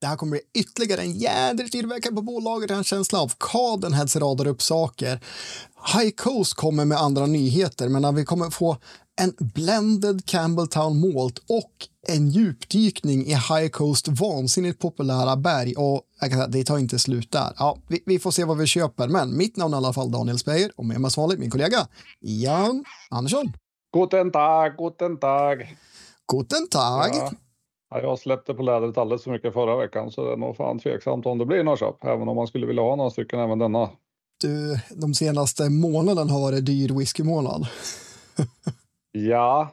Det här kommer bli ytterligare en jädrigt tillverkare på bolaget, en känsla av. Cadenheads radar upp saker. High Coast kommer med andra nyheter, men vi kommer få en blended Campbelltown Malt och en djupdykning i High Coast vansinnigt populära berg. Och säga, det tar inte slut där. Ja, vi, vi, får se vad vi köper, men mitt namn är i alla fall Daniel Speyer och med mig som vanligt min kollega Jan Andersson. Guten Tag, guten Tag. Guten Tag. Ja. Ja, jag släppte på lädret alldeles för mycket förra veckan så det är nog fan tveksamt om det blir några köp, även om man skulle vilja ha några stycken även denna. Du, de senaste månaden har varit dyr whiskymånad. ja,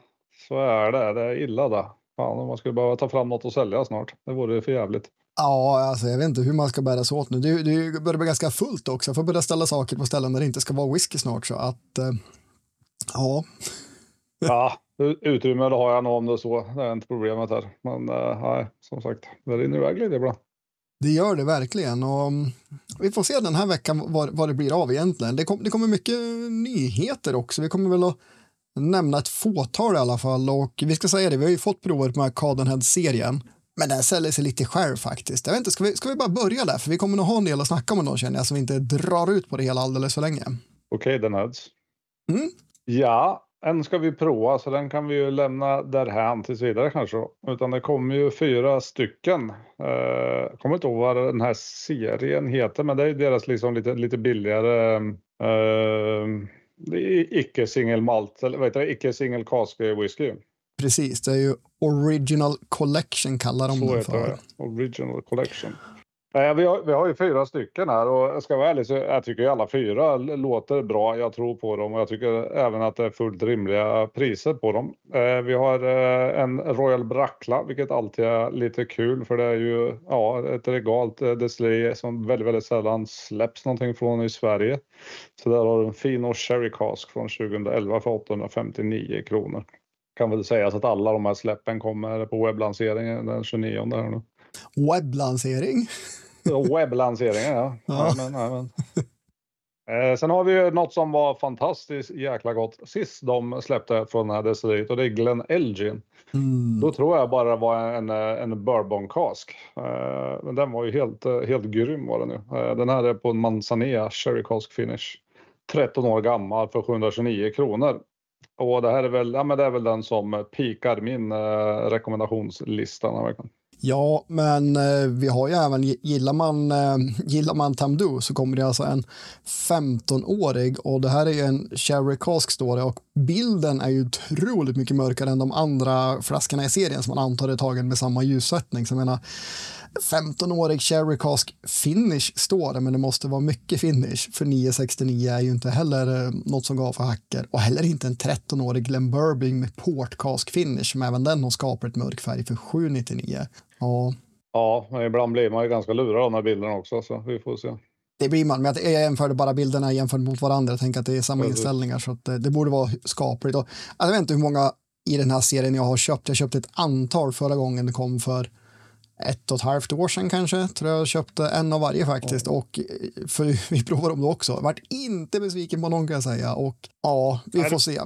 så är det. Det är illa det. Fan, om man skulle behöva ta fram något att sälja snart. Det vore för jävligt. Ja, alltså, jag vet inte hur man ska bära sig åt nu. Det, det börjar bli ganska fullt också. Jag får börja ställa saker på ställen där det inte ska vara whisky snart. Så att, eh, ja. ja, utrymme har jag nog om det så. Det är inte problemet här. Men eh, nej, som sagt, det rinner iväg lite ibland. Det gör det verkligen. Och mm, vi får se den här veckan vad, vad det blir av egentligen. Det, kom, det kommer mycket nyheter också. Vi kommer väl att nämna ett fåtal i alla fall. Och vi ska säga det, vi har ju fått provet med Cadenhead-serien. Men den säljer sig lite själv faktiskt. Jag vet inte, ska vi, ska vi bara börja där? För vi kommer nog ha en del att snacka om då känner jag, så vi inte drar ut på det hela alldeles för länge. Okej, okay, den heads. Mm. Ja, en ska vi prova så den kan vi ju lämna därhän tills vidare kanske. Utan det kommer ju fyra stycken. Jag uh, kommer inte ihåg vad den här serien heter men det är deras liksom lite, lite billigare uh, icke single malt eller vad heter det, icke single cask whisky. Precis, det är ju Original Collection kallar de det för. Det. Original Collection. Nej, vi har, vi har ju fyra stycken här och jag ska vara ärlig så jag tycker alla fyra låter bra. Jag tror på dem och jag tycker även att det är fullt rimliga priser på dem. Eh, vi har eh, en Royal Brackla, vilket alltid är lite kul för det är ju ja, ett regalt eh, destilleri som väldigt, väldigt sällan släpps någonting från i Sverige. Så där har du en Fino Sherry Cask från 2011 för 859 kronor. Kan väl sägas att alla de här släppen kommer på webblanseringen den 29 här nu. Webblansering? Webblanseringen, ja. ja. Amen, amen. Eh, sen har vi ju något som var fantastiskt jäkla gott sist de släppte från den här destilleriet och det är Glen Elgin. Mm. Då tror jag bara det var en, en bourbon cask. Eh, men den var ju helt, helt grym var den ju. Eh, den här är på en Manzanilla Sherry Cask Finish. 13 år gammal för 729 kronor. Och det här är väl, ja, men det är väl den som pikar min eh, rekommendationslista. Verkligen. Ja, men eh, vi har ju även, gillar man, eh, gillar man Tamdu så kommer det alltså en 15-årig och det här är ju en Cherry Cask står det och bilden är ju otroligt mycket mörkare än de andra flaskorna i serien som man antar är tagen med samma ljussättning. Så jag menar, 15-årig Cherry Cask finish står det, men det måste vara mycket finish. För 969 är ju inte heller eh, något som gav för hacker. Och heller inte en 13-årig Glen Burbing med Port Cask finish, som även den har skapat mörk färg för 799. Ja. Ja, men ibland blir man ju ganska lurad av de här bilderna också, så vi får se. Det blir man, men jag jämförde bara bilderna jämfört mot varandra. Jag tänker att det är samma Precis. inställningar, så att det, det borde vara skapligt. Och, jag vet inte hur många i den här serien jag har köpt. Jag köpte ett antal förra gången det kom för ett och ett halvt år sedan kanske, tror jag köpte en av varje faktiskt. Och för vi provade dem då också. Vart inte besviken på någon kan jag säga. Och ja, vi får se.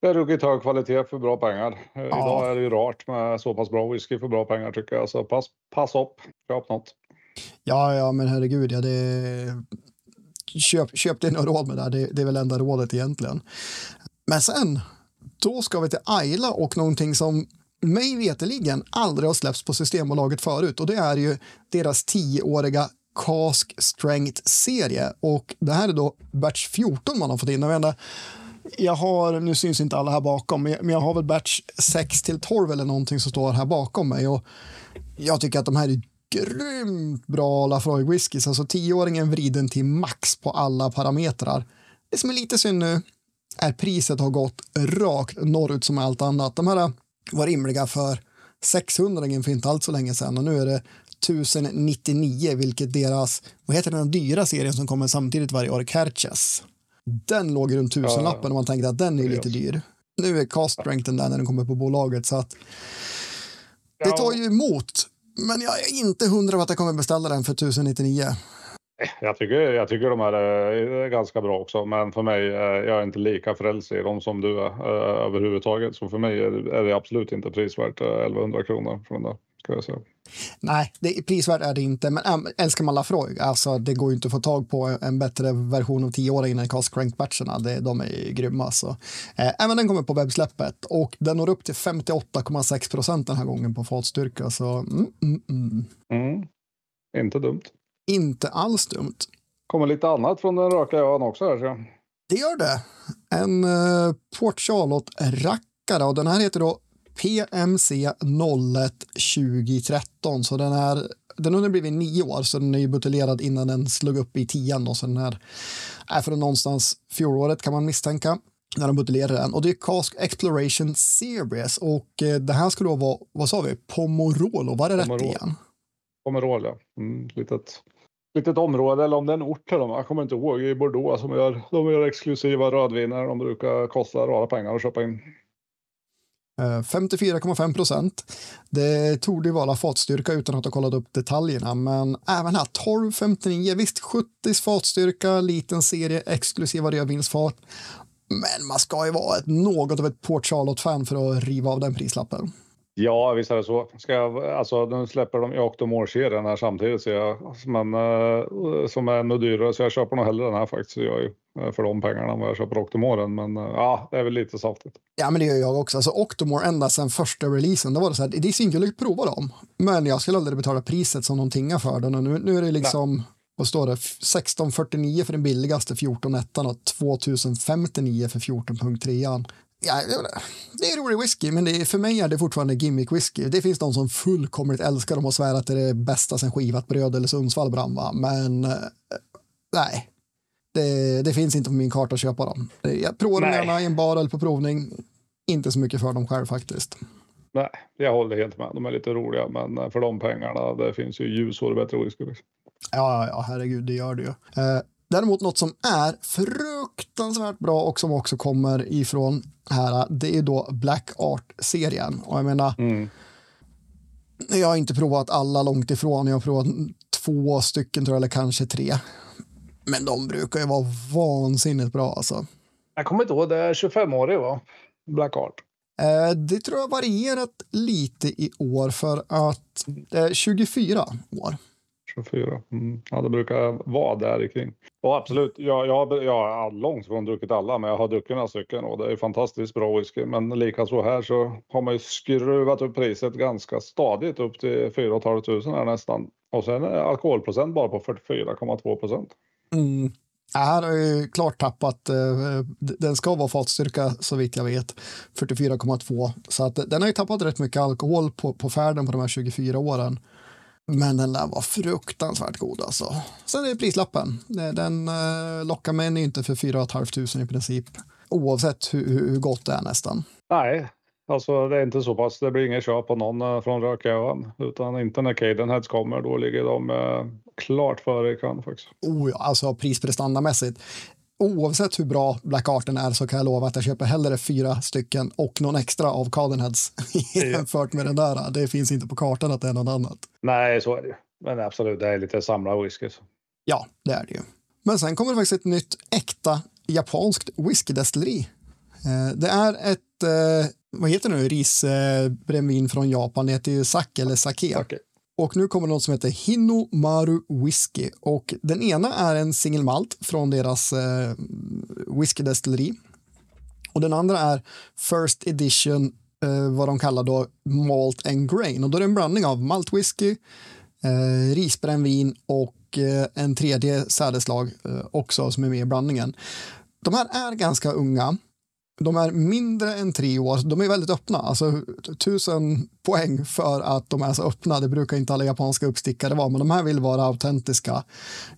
Det är ruggigt hög kvalitet för bra pengar. Ja. Idag är det ju rart med så pass bra whisky för bra pengar tycker jag. Så pass, pass upp, köp något. Ja, ja, men herregud, ja, det... köp, köp några råd med det, det, det är väl enda rådet egentligen. Men sen, då ska vi till Ayla och någonting som mig veteligen aldrig har släppts på Systembolaget förut och det är ju deras tioåriga Cask Strength-serie och det här är då batch 14 man har fått in. Jag, menar, jag har, nu syns inte alla här bakom, men jag har väl batch 6 till 12 eller någonting som står här bakom mig och jag tycker att de här är grymt bra Lafroy whiskys, alltså tioåringen vriden till max på alla parametrar. Det som är lite synd nu är priset har gått rakt norrut som allt annat. De här var rimliga för 600 för inte allt så länge sedan och nu är det 1099 vilket deras, vad heter den dyra serien som kommer samtidigt varje år, Kerches. Den låg runt tusenlappen ja, och man tänkte att den är lite dyr. Nu är Cast Strengthen där när den kommer på bolaget så att det tar ju emot. Men jag är inte hundra på att jag kommer beställa den för 1099. Jag tycker, jag tycker de här är ganska bra också, men för mig, jag är inte lika frälst i dem som du är överhuvudtaget. Så för mig är det absolut inte prisvärt 1100 kronor för den där. Ska jag säga. Nej, det, prisvärt är det inte, men äm, älskar man Lafroig, alltså det går ju inte att få tag på en bättre version av 10-åringen än Cast Crank-batcherna. De är ju grymma alltså. Eh, även den kommer på webbsläppet och den når upp till 58,6 procent den här gången på fatstyrka. Så mm, mm, mm. Mm. Inte dumt. Inte alls dumt. Kommer lite annat från den raka ön också här. Så. Det gör det. En uh, Port Charlotte-rackare och den här heter då PMC 01 2013. Så den, är, den har nu blivit nio år, så den är ju buteljerad innan den slog upp i tian. Då, så den här är från någonstans fjolåret kan man misstänka när de buteljerade den. Och det är Cask Exploration Series och eh, det här skulle då vara, vad sa vi, Pomorolo, var det rätt Pomerol. igen? Pomerol, ja. Mm, litet, litet område, eller om det är en ort till dem. Jag kommer inte ihåg. I Bordeaux som gör, de gör exklusiva rödviner. De brukar kosta rara pengar att köpa in. Eh, 54,5 procent. Det tog det vara fatstyrka utan att ha kollat upp detaljerna, men även här 12,59. Visst, 70 fatstyrka, liten serie exklusiva rödvinsfat. Men man ska ju vara ett, något av ett Port Charlotte-fan för att riva av den prislappen. Ja, visst är det så. Ska jag, alltså, nu släpper de ju Octomore-serien här samtidigt, ser jag. Men, eh, som är ännu dyrare, så jag köper nog hellre den här faktiskt. Jag eh, för de pengarna än vad jag köper Octomoren. Men eh, ja, det är väl lite saftigt. Ja, men det gör jag också. Alltså, Octomore ända sedan första releasen, då var det så här, det är svinkult att prova dem. Men jag skulle aldrig betala priset som de tingar för den. Och nu, nu är det liksom, vad står det, 1649 för den billigaste 14.1 och 2059 för 14.3. Ja, det är rolig whisky, men det är, för mig är det fortfarande gimmick whisky. Det finns de som fullkomligt älskar dem och svär att det är det bästa sen skivat bröd eller Sundsvall brann, men eh, nej. Det, det finns inte på min karta att köpa dem. Jag provar dem gärna i en bar eller på provning. Inte så mycket för dem själv faktiskt. Nej, jag håller helt med. De är lite roliga, men eh, för de pengarna, det finns ju ljusår bättre whisky. Liksom. Ja, ja, ja, herregud, det gör det ju. Eh, däremot något som är fruktansvärt bra och som också kommer ifrån här, det är då Black Art-serien. Och jag menar, Mm. jag har inte provat alla långt ifrån. Jag har provat två stycken tror jag, eller kanske tre. Men de brukar ju vara vansinnigt bra alltså. Jag kommer inte ihåg, det är 25-årig va? Black Art. Eh, det tror jag varierat lite i år för att det är 24 år. 24. Mm. Ja, det brukar vara där kring. Och absolut, jag, jag, jag har långt ifrån druckit alla, men jag har druckit några stycken och det är fantastiskt bra whisky. Men likaså här så har man ju skruvat upp priset ganska stadigt upp till 4 500 här nästan. Och sen är alkoholprocent bara på 44,2 procent. Mm. Ja, Här har ju klart tappat, eh, den ska vara fatstyrka så vitt jag vet, 44,2. Så att den har ju tappat rätt mycket alkohol på, på färden på de här 24 åren. Men den där var fruktansvärt god alltså. Sen är det prislappen. Den eh, lockar mig inte för 4 500 i princip. Oavsett hur, hur gott det är nästan. Nej, alltså det är inte så pass. Det blir ingen köp på någon eh, från Rököan. Utan inte när Cadenheads kommer. Då ligger de eh, klart före i kön faktiskt. Oh ja, alltså prisprestandamässigt. Oavsett hur bra Black Arten är så kan jag lova att jag köper hellre fyra stycken och någon extra av Cadenheads jämfört med den där. Det finns inte på kartan att det är något annat. Nej, så är det ju. Men absolut, det är lite samlar-whisky. Ja, det är det ju. Men sen kommer det faktiskt ett nytt äkta japanskt whiskydestilleri. Eh, Det är ett, eh, vad heter det nu, risbrännvin från Japan. Det heter ju sake eller sake. Okej. Och nu kommer något som heter Hinomaru Whisky. Och den ena är en single malt från deras eh, whiskydestilleri. Och den andra är First Edition, eh, vad de kallar då Malt and Grain. Och då är det en blandning av malt whisky, eh, risbrännvin och eh, en tredje sädeslag eh, också som är med i blandningen. De här är ganska unga. De är mindre än tre år. De är väldigt öppna. Alltså, tusen poäng för att de är så öppna. Det brukar inte alla japanska uppstickare vara, men de här vill vara autentiska.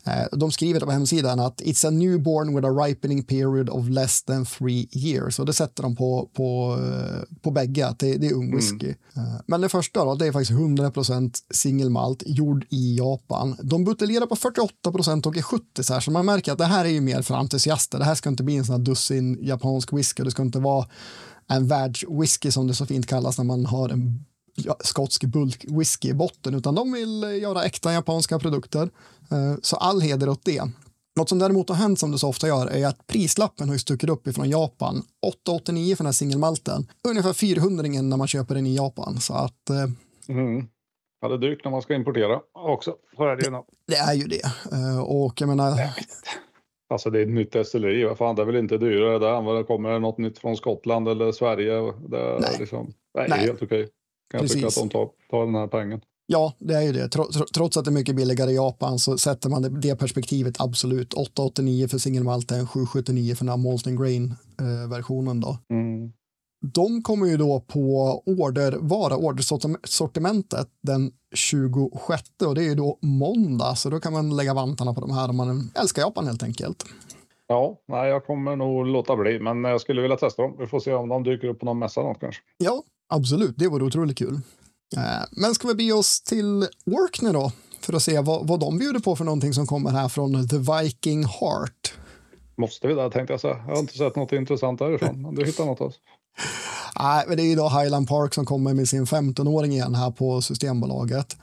Eh, De skriver på hemsidan att it's a newborn with a ripening period of less than three years. Och det sätter de på, på, eh, på bägge, att det, det är ung whisky. Eh, Men det första då, det är faktiskt 100% singelmalt, gjord i Japan. De buteljerar på 48% och är 70 så här, så man märker att det här är ju mer för entusiaster. Det här ska inte bli en sån här dussin japansk whisky. Det ska inte vara en världswhisky som det så fint kallas när man har en skotsk bulkwhisky i botten, utan de vill eh, göra äkta japanska produkter. Eh, Så all heder åt det. Något som däremot har hänt som det så ofta gör är att prislappen har ju stuckit upp ifrån Japan. 889 för den här singelmalten. Ungefär 400 när man köper den i Japan. Så att eh, Mm. Ja, det är dyrt när man ska importera också. Så är det ju. Det är ju det. Och jag menar... Alltså det är ett nytt destilleri, vad fan det är väl inte dyrare där än vad det kommer något nytt från Skottland eller Sverige. Det är, Nej. Liksom, det är Nej. helt okej. Kan jag tycka Precis. att de tar, tar den här pengen. Ja, det är ju det. Tro- tro- Trots att det är mycket billigare i Japan så sätter man det, perspektivet absolut. 889 för single malten, 779 för den här Molten Grain-versionen då. Mm. De kommer ju då på order, vara ordersortimentet den 26 och det är ju då måndag så då kan man lägga vantarna på de här om man älskar Japan helt enkelt. Ja, nej, jag kommer nog låta bli, men jag skulle vilja testa dem. Vi får se om de dyker upp på någon mässa något kanske. Ja, absolut, det vore otroligt kul. Eh, Men ska vi be oss till Orkney då för att se vad, vad de bjuder på för någonting som kommer här från The Viking Heart. Måste vi där tänkte jag säga. Jag har inte sett något intressant därifrån. Men du hittar något alltså. Nej, men det är ju då Highland Park som kommer med sin 15-åring igen här på Systembolaget.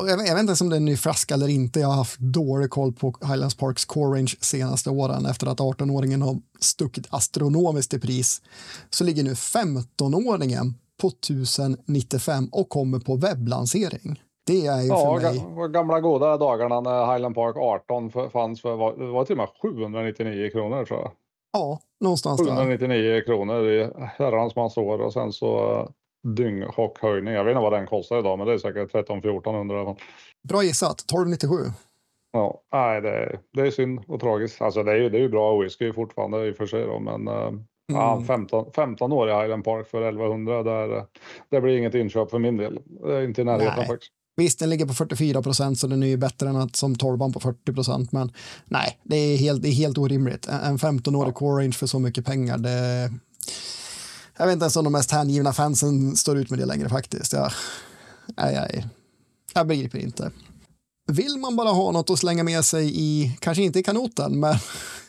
Och jag, vet- jag vet inte ens om det är en ny flaska eller inte. Jag har haft dålig koll på Highlands Parks Core Range senaste åren efter att 18-åringen har stuckit astronomiskt i pris. Så ligger nu 15-åringen på 1095 och kommer på webblansering. Det är ju Ja, för mig... ga- gamla goda dagarna när Highland Park 18 för, fanns för, var, det var till och med 799 kronor tror jag. Ja, någonstans där. 799 kronor i herrans massa år och sen så uh, dynghockhöjning. Jag vet inte vad den kostar idag, men det är säkert 13-1400 i alla fall. Bra gissat, 1297. Ja, nej, det, är- det är synd och tragiskt. Alltså det är ju, det är ju bra whisky fortfarande i och för sig då, men uh, ja, Mm. 15, 15 år i Highland Park för 1100, där, det blir inget inköp för min del. Inte i närheten Nej. faktiskt. Visst, den ligger på 44 procent så den är ju bättre än att som 12 på 40 procent. Men nej, det är helt, det är helt orimligt. En en 15-årig core range för så mycket pengar. Det, jag vet inte ens om de mest hängivna fansen står ut med det längre faktiskt. Jag, nej, nej, jag begriper inte. Vill man bara ha något att slänga med sig i, kanske inte i kanoten, men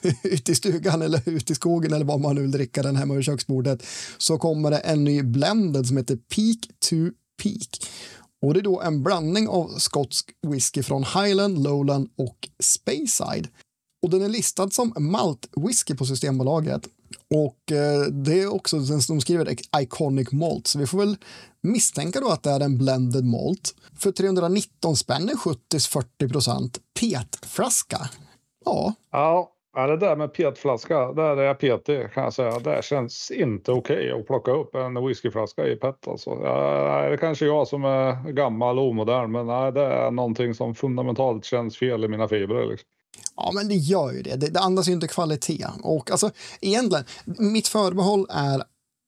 ute i stugan eller ute i skogen eller vad man nu vill dricka den hemma vid köksbordet, så kommer det en ny blended som heter Peak to Peak. Och det är då en blandning av skotsk whisky från Highland, Lowland och Speyside. Och den är listad som maltwhisky på Systembolaget. Och eh, det är också den som skriver Iconic Malt, så vi får väl misstänka då att det är en blended malt. För 319 spänn är 70-40 procent petflaska. Ja, Ja, ja, det där med petflaska, där är jag petig kan jag säga. Det känns inte okej att plocka upp en whiskyflaska i pet alltså. Ja, det är kanske jag som är gammal och omodern, men nej, det är någonting som fundamentalt känns fel i mina fibrer. Liksom. Ja, men det gör ju det. Det, det andas ju inte kvalitet. Och alltså, egentligen, mitt förbehåll är,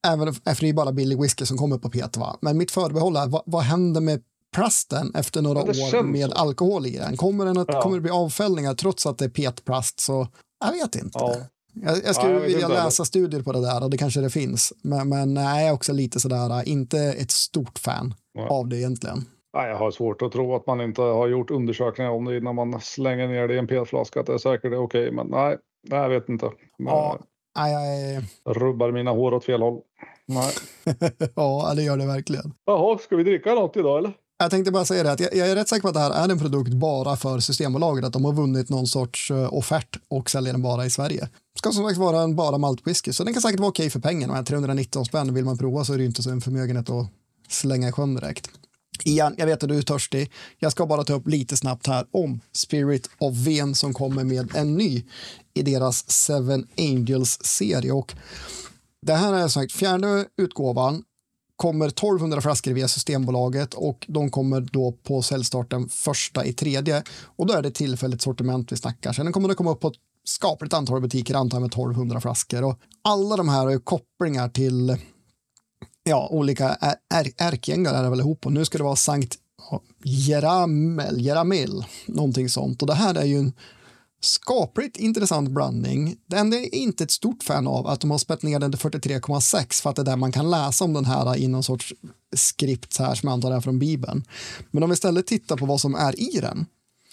även efter det är bara billig whisky som kommer på pet, va? men mitt förbehåll är, vad, vad händer med plasten efter några år med så. alkohol i den? Kommer, den att, Ja. kommer det bli avfällningar trots att det är petplast? Så jag vet inte. Ja. Jag, jag skulle Ja, jag vilja läsa studier på det där och det kanske det finns. Men, men jag är också lite sådär, inte ett stort fan Nej. av det egentligen. Nej, jag har svårt att tro att man inte har gjort undersökningar om det innan man slänger ner det i en petflaska. Att det är säkert är okej, men nej, jag vet inte. Men, Ja. Nej, jag Rubbar mina hår åt fel håll. Nej. ja, det gör det verkligen. Jaha, ska vi dricka något idag eller? Jag tänkte bara säga det att jag, jag är rätt säker på att det här är en produkt bara för Systembolaget, att de har vunnit någon sorts eh, offert och säljer den bara i Sverige. Ska som sagt vara en bara maltwhisky, så den kan säkert vara okej för pengarna. Men 319 spänn, vill man prova så är det ju inte så en förmögenhet att slänga i sjön direkt. Ian, jag vet att du är törstig. Jag ska bara ta upp lite snabbt här om Spirit of Ven som kommer med en ny i deras Seven Angels-serie. Och det här är som sagt fjärde utgåvan kommer 1200 flaskor via Systembolaget och de kommer då på säljstarten första i tredje. Och då är det tillfälligt sortiment vi snackar. Sen kommer det komma upp på ett skapligt antal butiker, antar med 1200 flaskor. Och alla de här har ju kopplingar till ja, olika är- är- är det väl ihop. Och nu ska det vara Sankt Jeramel, Jeramil, någonting sånt. Och det här är ju en skapligt intressant blandning. Det enda jag är inte ett stort fan av att de har spett ner den till 43,6 för att det är där man kan läsa om den här i någon sorts skript här som jag antar är från Bibeln. Men om vi istället tittar på vad som är i den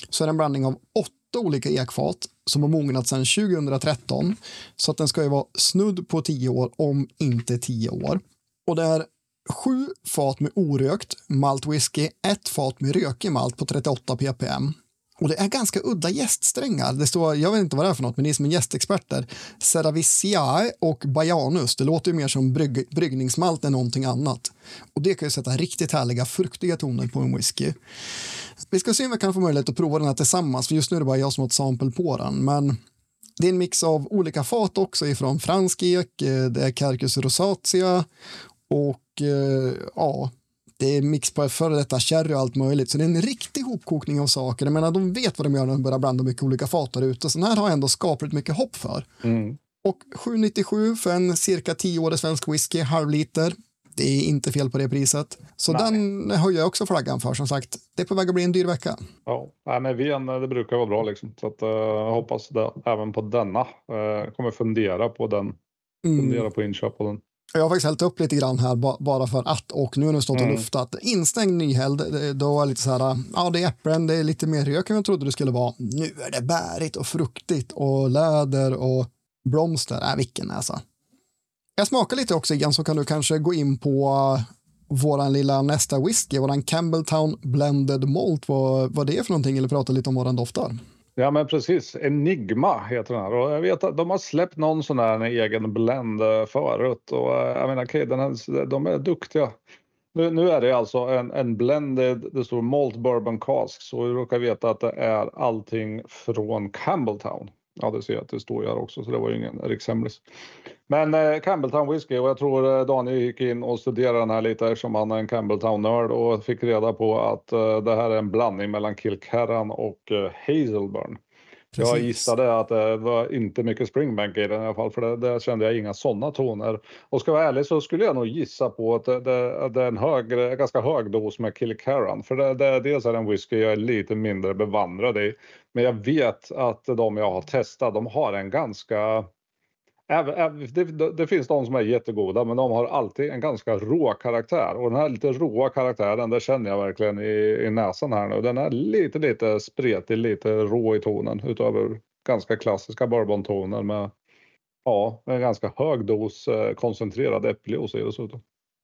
så är det en blandning av åtta olika ekfat som har mognat sedan 2013 så att den ska ju vara snudd på 10 år om inte 10 år. Och det är sju fat med orökt malt whisky, ett fat med rökig malt på 38 ppm och det är ganska udda gäststrängar. Det står, jag vet inte vad det är för något, men ni som är gästexperter. Cerevisiae och Bajanus. Det låter ju mer som brygg, bryggningsmalt än någonting annat. Och det kan ju sätta riktigt härliga fruktiga toner på en whisky. Vi ska se om vi kan få möjlighet att prova den här tillsammans, för just nu är det bara jag som har ett sample på den. Men det är en mix av olika fat också ifrån fransk ek, eh, det är Carcus rosatia och eh, ja, det är mix på före detta sherry och allt möjligt. Så det är en riktig hopkokning av saker. Jag menar, de vet vad de gör när de börjar blanda mycket olika fat där ute. Så den här har jag ändå skapligt mycket hopp för. Mm. Och 7,97 för en cirka 10-årig svensk whisky, halvliter. Det är inte fel på det priset. Så Nej. den höjer jag också flaggan för. Som sagt, det är på väg att bli en dyr vecka. Ja, Nej, men ven det brukar vara bra liksom. Så att, eh, jag hoppas det, även på denna. Uh, kommer fundera på den. Fundera på inköp på den. Jag har faktiskt hällt upp lite grann här ba- bara för att och nu har den stått och Mm. luftat. Instängd nyhälld, då var lite så här, ja det är äpplen, det är lite mer rök än jag trodde det skulle vara. Nu är det bärigt och fruktigt och läder och blomster. Äh, vilken näsa. Jag smakar lite också igen så kan du kanske gå in på uh, våran lilla nästa whisky, våran Campbelltown Blended Malt, vad, vad det är för någonting eller prata lite om vad den doftar. Ja men precis, Enigma heter den här och jag vet att de har släppt någon sån här egen blend eh, förut och eh, jag menar okay, den här, de är duktiga. Nu, nu är det alltså en, en blended, det står Malt Bourbon Cask så vi råkar veta att det är allting från Campbelltown. Ja det ser jag att det står här också så det var ju ingen rikshemlis. Men eh, Campbelltown whisky och jag tror eh, Daniel gick in och studerade den här lite eftersom han är en Campbelltown-nörd och fick reda på att eh, det här är en blandning mellan Kilkerran och eh, Hazelburn. Jag Precis. gissade att det var inte mycket Springbank i den i alla fall, för där kände jag inga sådana toner. Och ska jag vara ärlig så skulle jag nog gissa på att det, det, det är en högre, ganska hög dos med Kilkerran. För det, det, dels är det en whisky jag är lite mindre bevandrad i. Men jag vet att de jag har testat, de har en ganska... Det, det, finns de som är jättegoda, men de har alltid en ganska rå karaktär. Och den här lite råa karaktären, det känner jag verkligen i, i näsan här nu. Den är lite, lite spretig, lite rå i tonen utöver ganska klassiska bourbontoner med ja, en ganska hög dos eh, koncentrerad äppeljuice i dessutom.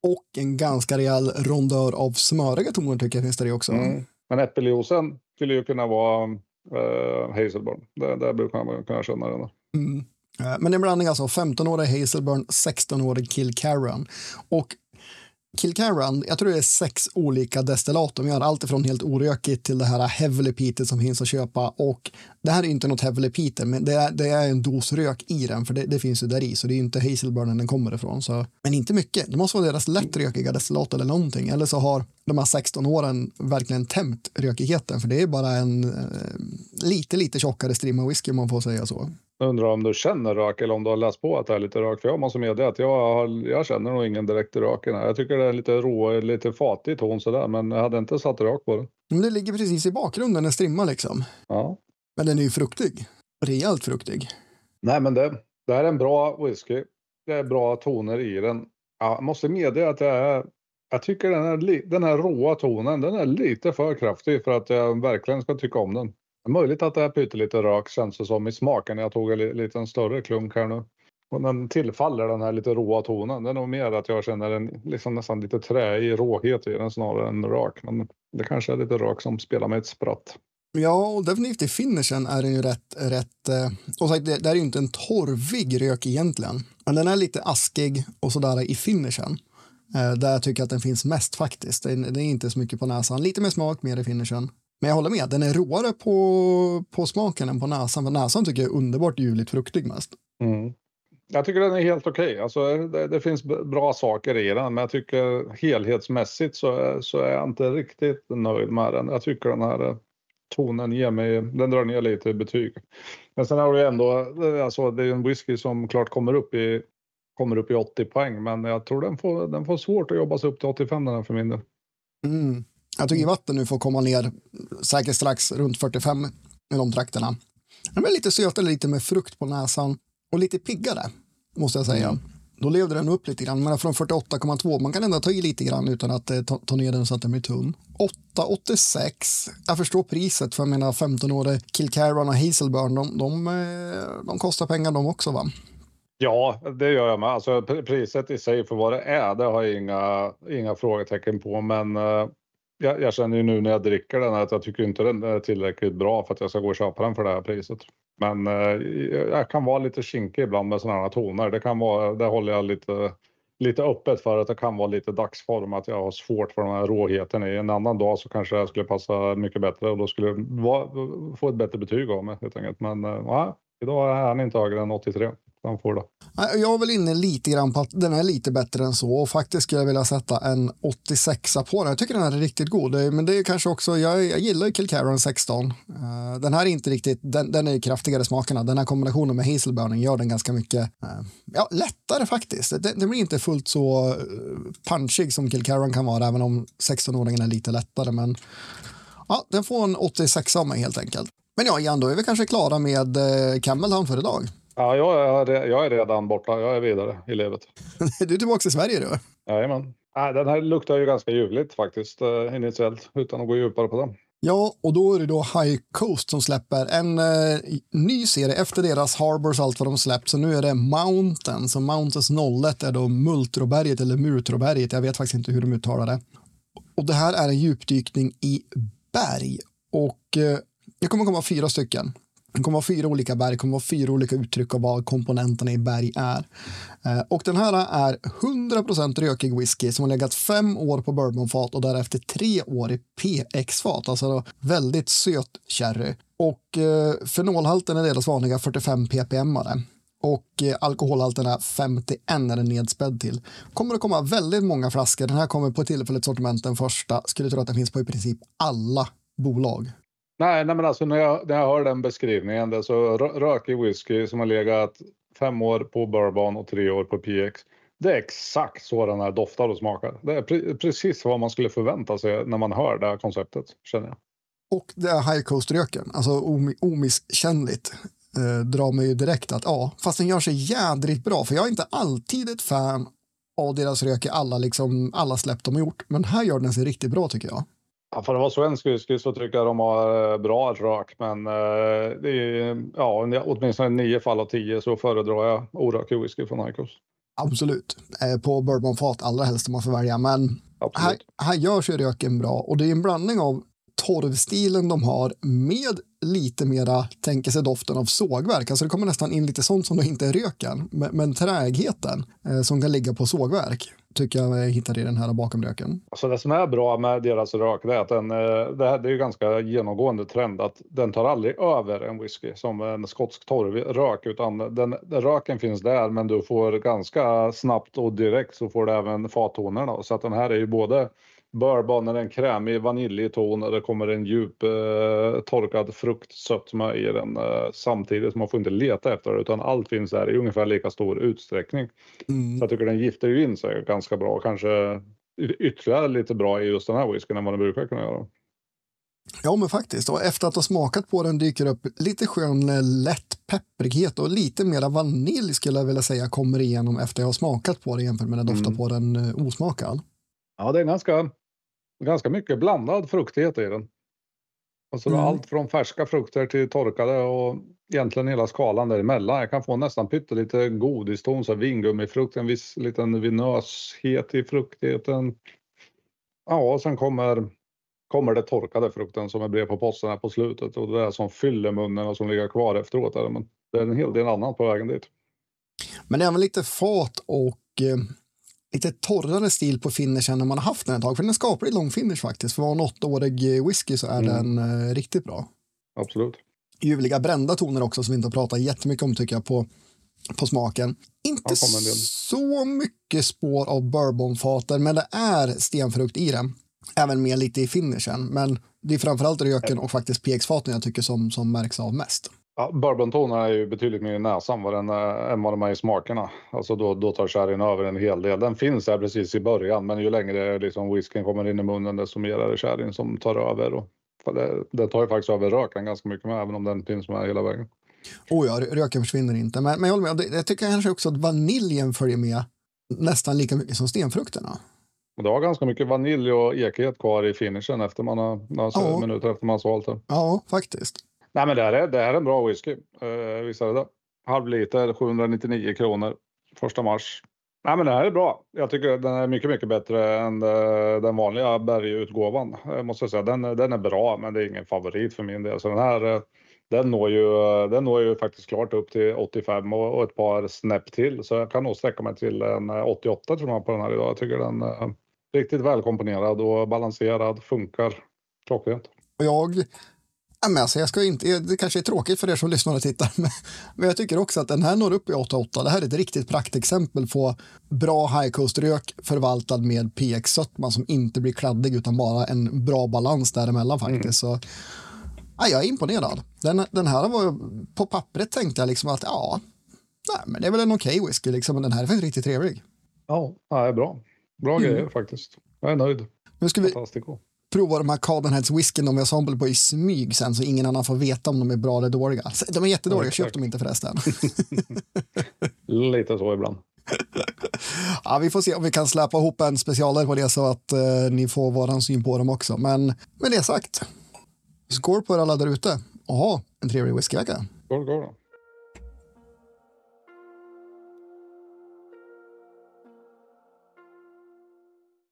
Och en ganska rejäl rondör av smöriga toner tycker jag finns där i också. Mm. Men äppeljuicen skulle ju kunna vara eh, Hazelburn. Det, där brukar man kunna känna den. Mm. Eh, men det är en blandning alltså 15-årig Hazelburn, 16-årig Kilcarran. Och Kilcarran, jag tror det är sex olika destillat de gör, allt ifrån helt orökigt till det här heavily peated som finns att köpa. Och det här är inte något heavily peated, men det är, det är en dos rök i den, för det, det finns ju där i, så det är inte Hazelburnen den kommer ifrån. Så. Men inte mycket, det måste vara deras lätt rökiga destillat eller någonting, eller så har de här 16 åren verkligen tämt rökigheten, för det är bara en eh, lite, lite tjockare strimma whisky om man får säga så. Jag undrar om du känner rök eller om du har läst på att det är lite rök. För jag måste medge att jag, har, jag känner nog ingen direkt i här. Jag tycker det är lite rå, lite fatig ton sådär, men jag hade inte satt rök på det. Men det ligger precis i bakgrunden, en strimma liksom. Ja. Men den är ju fruktig. Rejält fruktig. Nej, men det, det här är en bra whisky. Det är bra toner i den. Jag måste medge att jag är jag tycker den här, den här råa tonen, den är lite för kraftig för att jag verkligen ska tycka om den. Möjligt att det är pyttelite rök känns det som i smaken. Jag tog en liten större klunk här nu. Och den tillfaller den här lite råa tonen. Det är nog mer att jag känner en liksom nästan lite träig råhet i den snarare än rök. Men det kanske är lite rök som spelar med ett spratt. Ja, och definitivt i finishen är den ju rätt, rätt eh, och sagt, det, det är ju inte en torvig rök egentligen. Men den är lite askig och sådär i finishen. Eh, där jag tycker att den finns mest faktiskt. Den är inte så mycket på näsan. Lite mer smak, mer i finishen. Men jag håller med, den är råare på, på smaken än på näsan. För näsan tycker jag är underbart ljuvligt fruktig mest. Mm. Jag tycker den är helt okej. Alltså, det, det finns bra saker i den, men jag tycker helhetsmässigt så, så är jag inte riktigt nöjd med den. Jag tycker den här eh, tonen ger mig, den drar ner lite i betyg. Men sen har du ändå, eh, alltså det är en whisky som klart kommer upp i, kommer upp i 80 poäng, men jag tror den får, den får svårt att jobba sig upp till 85 den här för min del. Mm. Jag tycker vatten nu får komma ner säkert strax runt 45 i de trakterna. Den blir lite sötare, lite med frukt på näsan och lite piggare måste jag säga. Mm. Då levde den upp lite grann, men från 48,2 man kan ändå ta i lite grann utan att eh, ta, ta ner den så att den blir tunn. 8,86. Jag förstår priset för mina 15-åriga Kilcarran och Hazelburn, de, de, eh, de kostar pengar de också va? Ja, det gör jag med. Alltså, pr- priset i sig för vad det är, det har jag inga, inga frågetecken på. Men eh, jag, jag, känner ju nu när jag dricker den att jag tycker inte den är tillräckligt bra för att jag ska gå och köpa den för det här priset. Men eh, jag kan vara lite kinkig ibland med sådana här toner. Det kan vara, det håller jag lite, lite öppet för att det kan vara lite dagsform, att jag har svårt för den här råheten. I en annan dag så kanske jag skulle passa mycket bättre och då skulle jag få ett bättre betyg av mig helt enkelt. Men eh, idag är han inte högre än 83 han får då. Jag är väl inne lite grann på att den är lite bättre än så och faktiskt skulle jag vilja sätta en 86 på den. Jag tycker den här är riktigt god, men det är kanske också, jag, jag gillar Kilcaron 16. Eh, den här är inte riktigt, den, den är kraftigare smakerna. Den här kombinationen med hazelburning gör den ganska mycket, eh, ja, lättare faktiskt. Den, den blir inte fullt så eh, punchig som Kilcaron kan vara, även om 16-åringen är lite lättare, men ja, den får en 86 av mig helt enkelt. Men ja, Jan, då är vi kanske klara med Campbelltown för idag. Ja, jag är, jag är redan borta. Jag är vidare i livet. du är tillbaka i Sverige du? Jajamän. Den här luktar ju ganska ljuvligt faktiskt uh, initiellt utan att gå djupare på den. Ja, och då är det då High Coast som släpper en uh, ny serie efter deras Harbors allt vad de släppt. Så nu är det Mountains och Mountains 01 är då Multroberget eller Mutroberget. Jag vet faktiskt inte hur de uttalar det. Och det här är en djupdykning i berg och uh, det kommer komma fyra stycken. Det kommer vara fyra olika berg, det kommer vara fyra olika uttryck av vad komponenterna i berg är. Eh, och den här är 100% rökig whisky som har legat fem år på bourbonfat och därefter tre år i PX-fat, alltså väldigt söt sherry. Och eh, fenolhalten är deras vanliga 45 ppm. Och eh, alkoholhalten är 51 är den nedspädd till. Kommer att komma väldigt många flaskor. Den här kommer på tillfälligt sortiment den första. Skulle tro att den finns på i princip alla bolag. Nej, nej men alltså när jag, när jag hör den beskrivningen, det så rökig whisky som har legat fem år på bourbon och tre år på PX. Det är exakt så den här doftar och smakar. Det är pre precis vad man skulle förvänta sig när man hör det här konceptet, känner jag. Och det är high coast-röken, alltså omisskännligt, eh, drar mig ju direkt att ja, fast den gör sig jädrigt bra, för jag är inte alltid ett fan av deras rök i alla, liksom, alla släpp de har gjort, men här gör den sig riktigt bra tycker jag. Ja, för att vara svensk whisky så tycker jag de har eh, bra rök, men eh, det är, ja, åtminstone nio fall av tio så föredrar jag orökig whisky från Icos. Absolut, eh, på bourbonfat allra helst om man får välja, men här, här görs ju röken bra och det är en blandning av torvstilen de har med lite mera, tänker sig doften av sågverk. Alltså det kommer nästan in lite sånt som då inte är röken, men, men trägheten eh, som kan ligga på sågverk tycker jag hittar i den här bakom röken. Alltså det som är bra med deras rök är att den, eh, det, här, det är ju ganska genomgående trend att den tar aldrig över en whisky som en skotsk torvrök utan den, röken finns där men du får ganska snabbt och direkt så får du även fattonerna så att den här är ju både Bourbon är en krämig vaniljig ton och det kommer en djup eh, torkad fruktsötma i den eh, samtidigt. Man får inte leta efter det utan allt finns där i ungefär lika stor utsträckning. Mm. Så jag tycker den gifter ju in sig ganska bra. Kanske ytterligare lite bra i just den här whiskyn än vad den brukar kunna göra. Ja, men faktiskt. Och efter att ha smakat på den dyker upp lite skön eh, lätt pepprighet och lite mera vanilj skulle jag vilja säga kommer igenom efter jag har smakat på den jämfört med när jag doftar mm. på den eh, osmakad. Ja, det är ganska, ganska mycket blandad fruktighet i den. Alltså mm. allt från färska frukter till torkade och egentligen hela skalan däremellan. Jag kan få nästan pyttelite godiston, så vingummifrukt, en viss liten vinöshet i fruktigheten. Ja, och sen kommer, kommer det torkade frukten som är brev på posten här på slutet och det är som fyller munnen och som ligger kvar efteråt. Men det är en hel del annat på vägen dit. Men väl lite fat och eh, lite torrare stil på finishen när man har haft den ett tag. För den är skapligt lång finish faktiskt. För att vara en åttaårig whisky så är mm. den eh, riktigt bra. Absolut. Ljuvliga brända toner också som vi inte har pratat jättemycket om tycker jag på, på smaken. Inte så mycket spår av bourbonfaten men det är stenfrukt i den. Även med lite i finishen. Men det är framförallt röken och faktiskt PX-faten jag tycker som, som märks av mest. Ja, Bourbontonerna är ju betydligt mer i näsan vad den, än vad de är i smakerna. Alltså då, då tar sherryn över en hel del. Den finns där precis i början men ju längre liksom whiskyn kommer in i munnen desto mer är det sherryn som tar över. Och, det, det tar ju faktiskt över röken ganska mycket med även om den finns med hela vägen. Oh ja, röken försvinner inte. Men, men jag, med, jag tycker kanske också att vaniljen följer med nästan lika mycket som stenfrukterna. Det har ganska mycket vanilj och ekhet kvar i finishen efter man har, alltså ja. minuter efter man har svalt det. Ja, faktiskt. Nej, men det här är, det här är en bra whisky. Eh, visst är det det. Halv liter, 799 kronor. Första mars. Nej, men den här är bra. Jag tycker den är mycket, mycket bättre än eh, den vanliga bergutgåvan. Jag måste säga, den, den är bra, men det är ingen favorit för min del. Så den här, eh, den når ju, eh, den når ju faktiskt klart upp till 85 och, och ett par snäpp till. Så jag kan nog sträcka mig till en eh, 88 tror jag på den här idag. Jag tycker den är riktigt välkomponerad och balanserad, funkar klockrent. Jag Ja, men alltså jag ska inte, det kanske är tråkigt för er som lyssnar och tittar, men, jag tycker också att den här når upp i 8.8. Det här är ett riktigt praktexempel på bra high coast-rök förvaltad med PX-sötma som inte blir kladdig utan bara en bra balans däremellan faktiskt. Mm. Så, ja, jag är imponerad. Den, den här var på pappret tänkte jag liksom att ja, nej, men det är väl en okej okay whisky liksom, men den här är faktiskt riktigt trevlig. Ja, ja bra. Bra mm. grejer faktiskt. Jag är nöjd. Nu ska vi, prova de här Cardinheads whisky de jag sample på i smyg sen så ingen annan får veta om de är bra eller dåliga. De är jättedåliga, köp dem inte förresten. Lite så ibland. ja, vi får se om vi kan släppa ihop en specialare på det så att eh, ni får våran syn på dem också. Men med det sagt, skål på er alla där ute och ha en trevlig whiskyvecka. Skål, skål.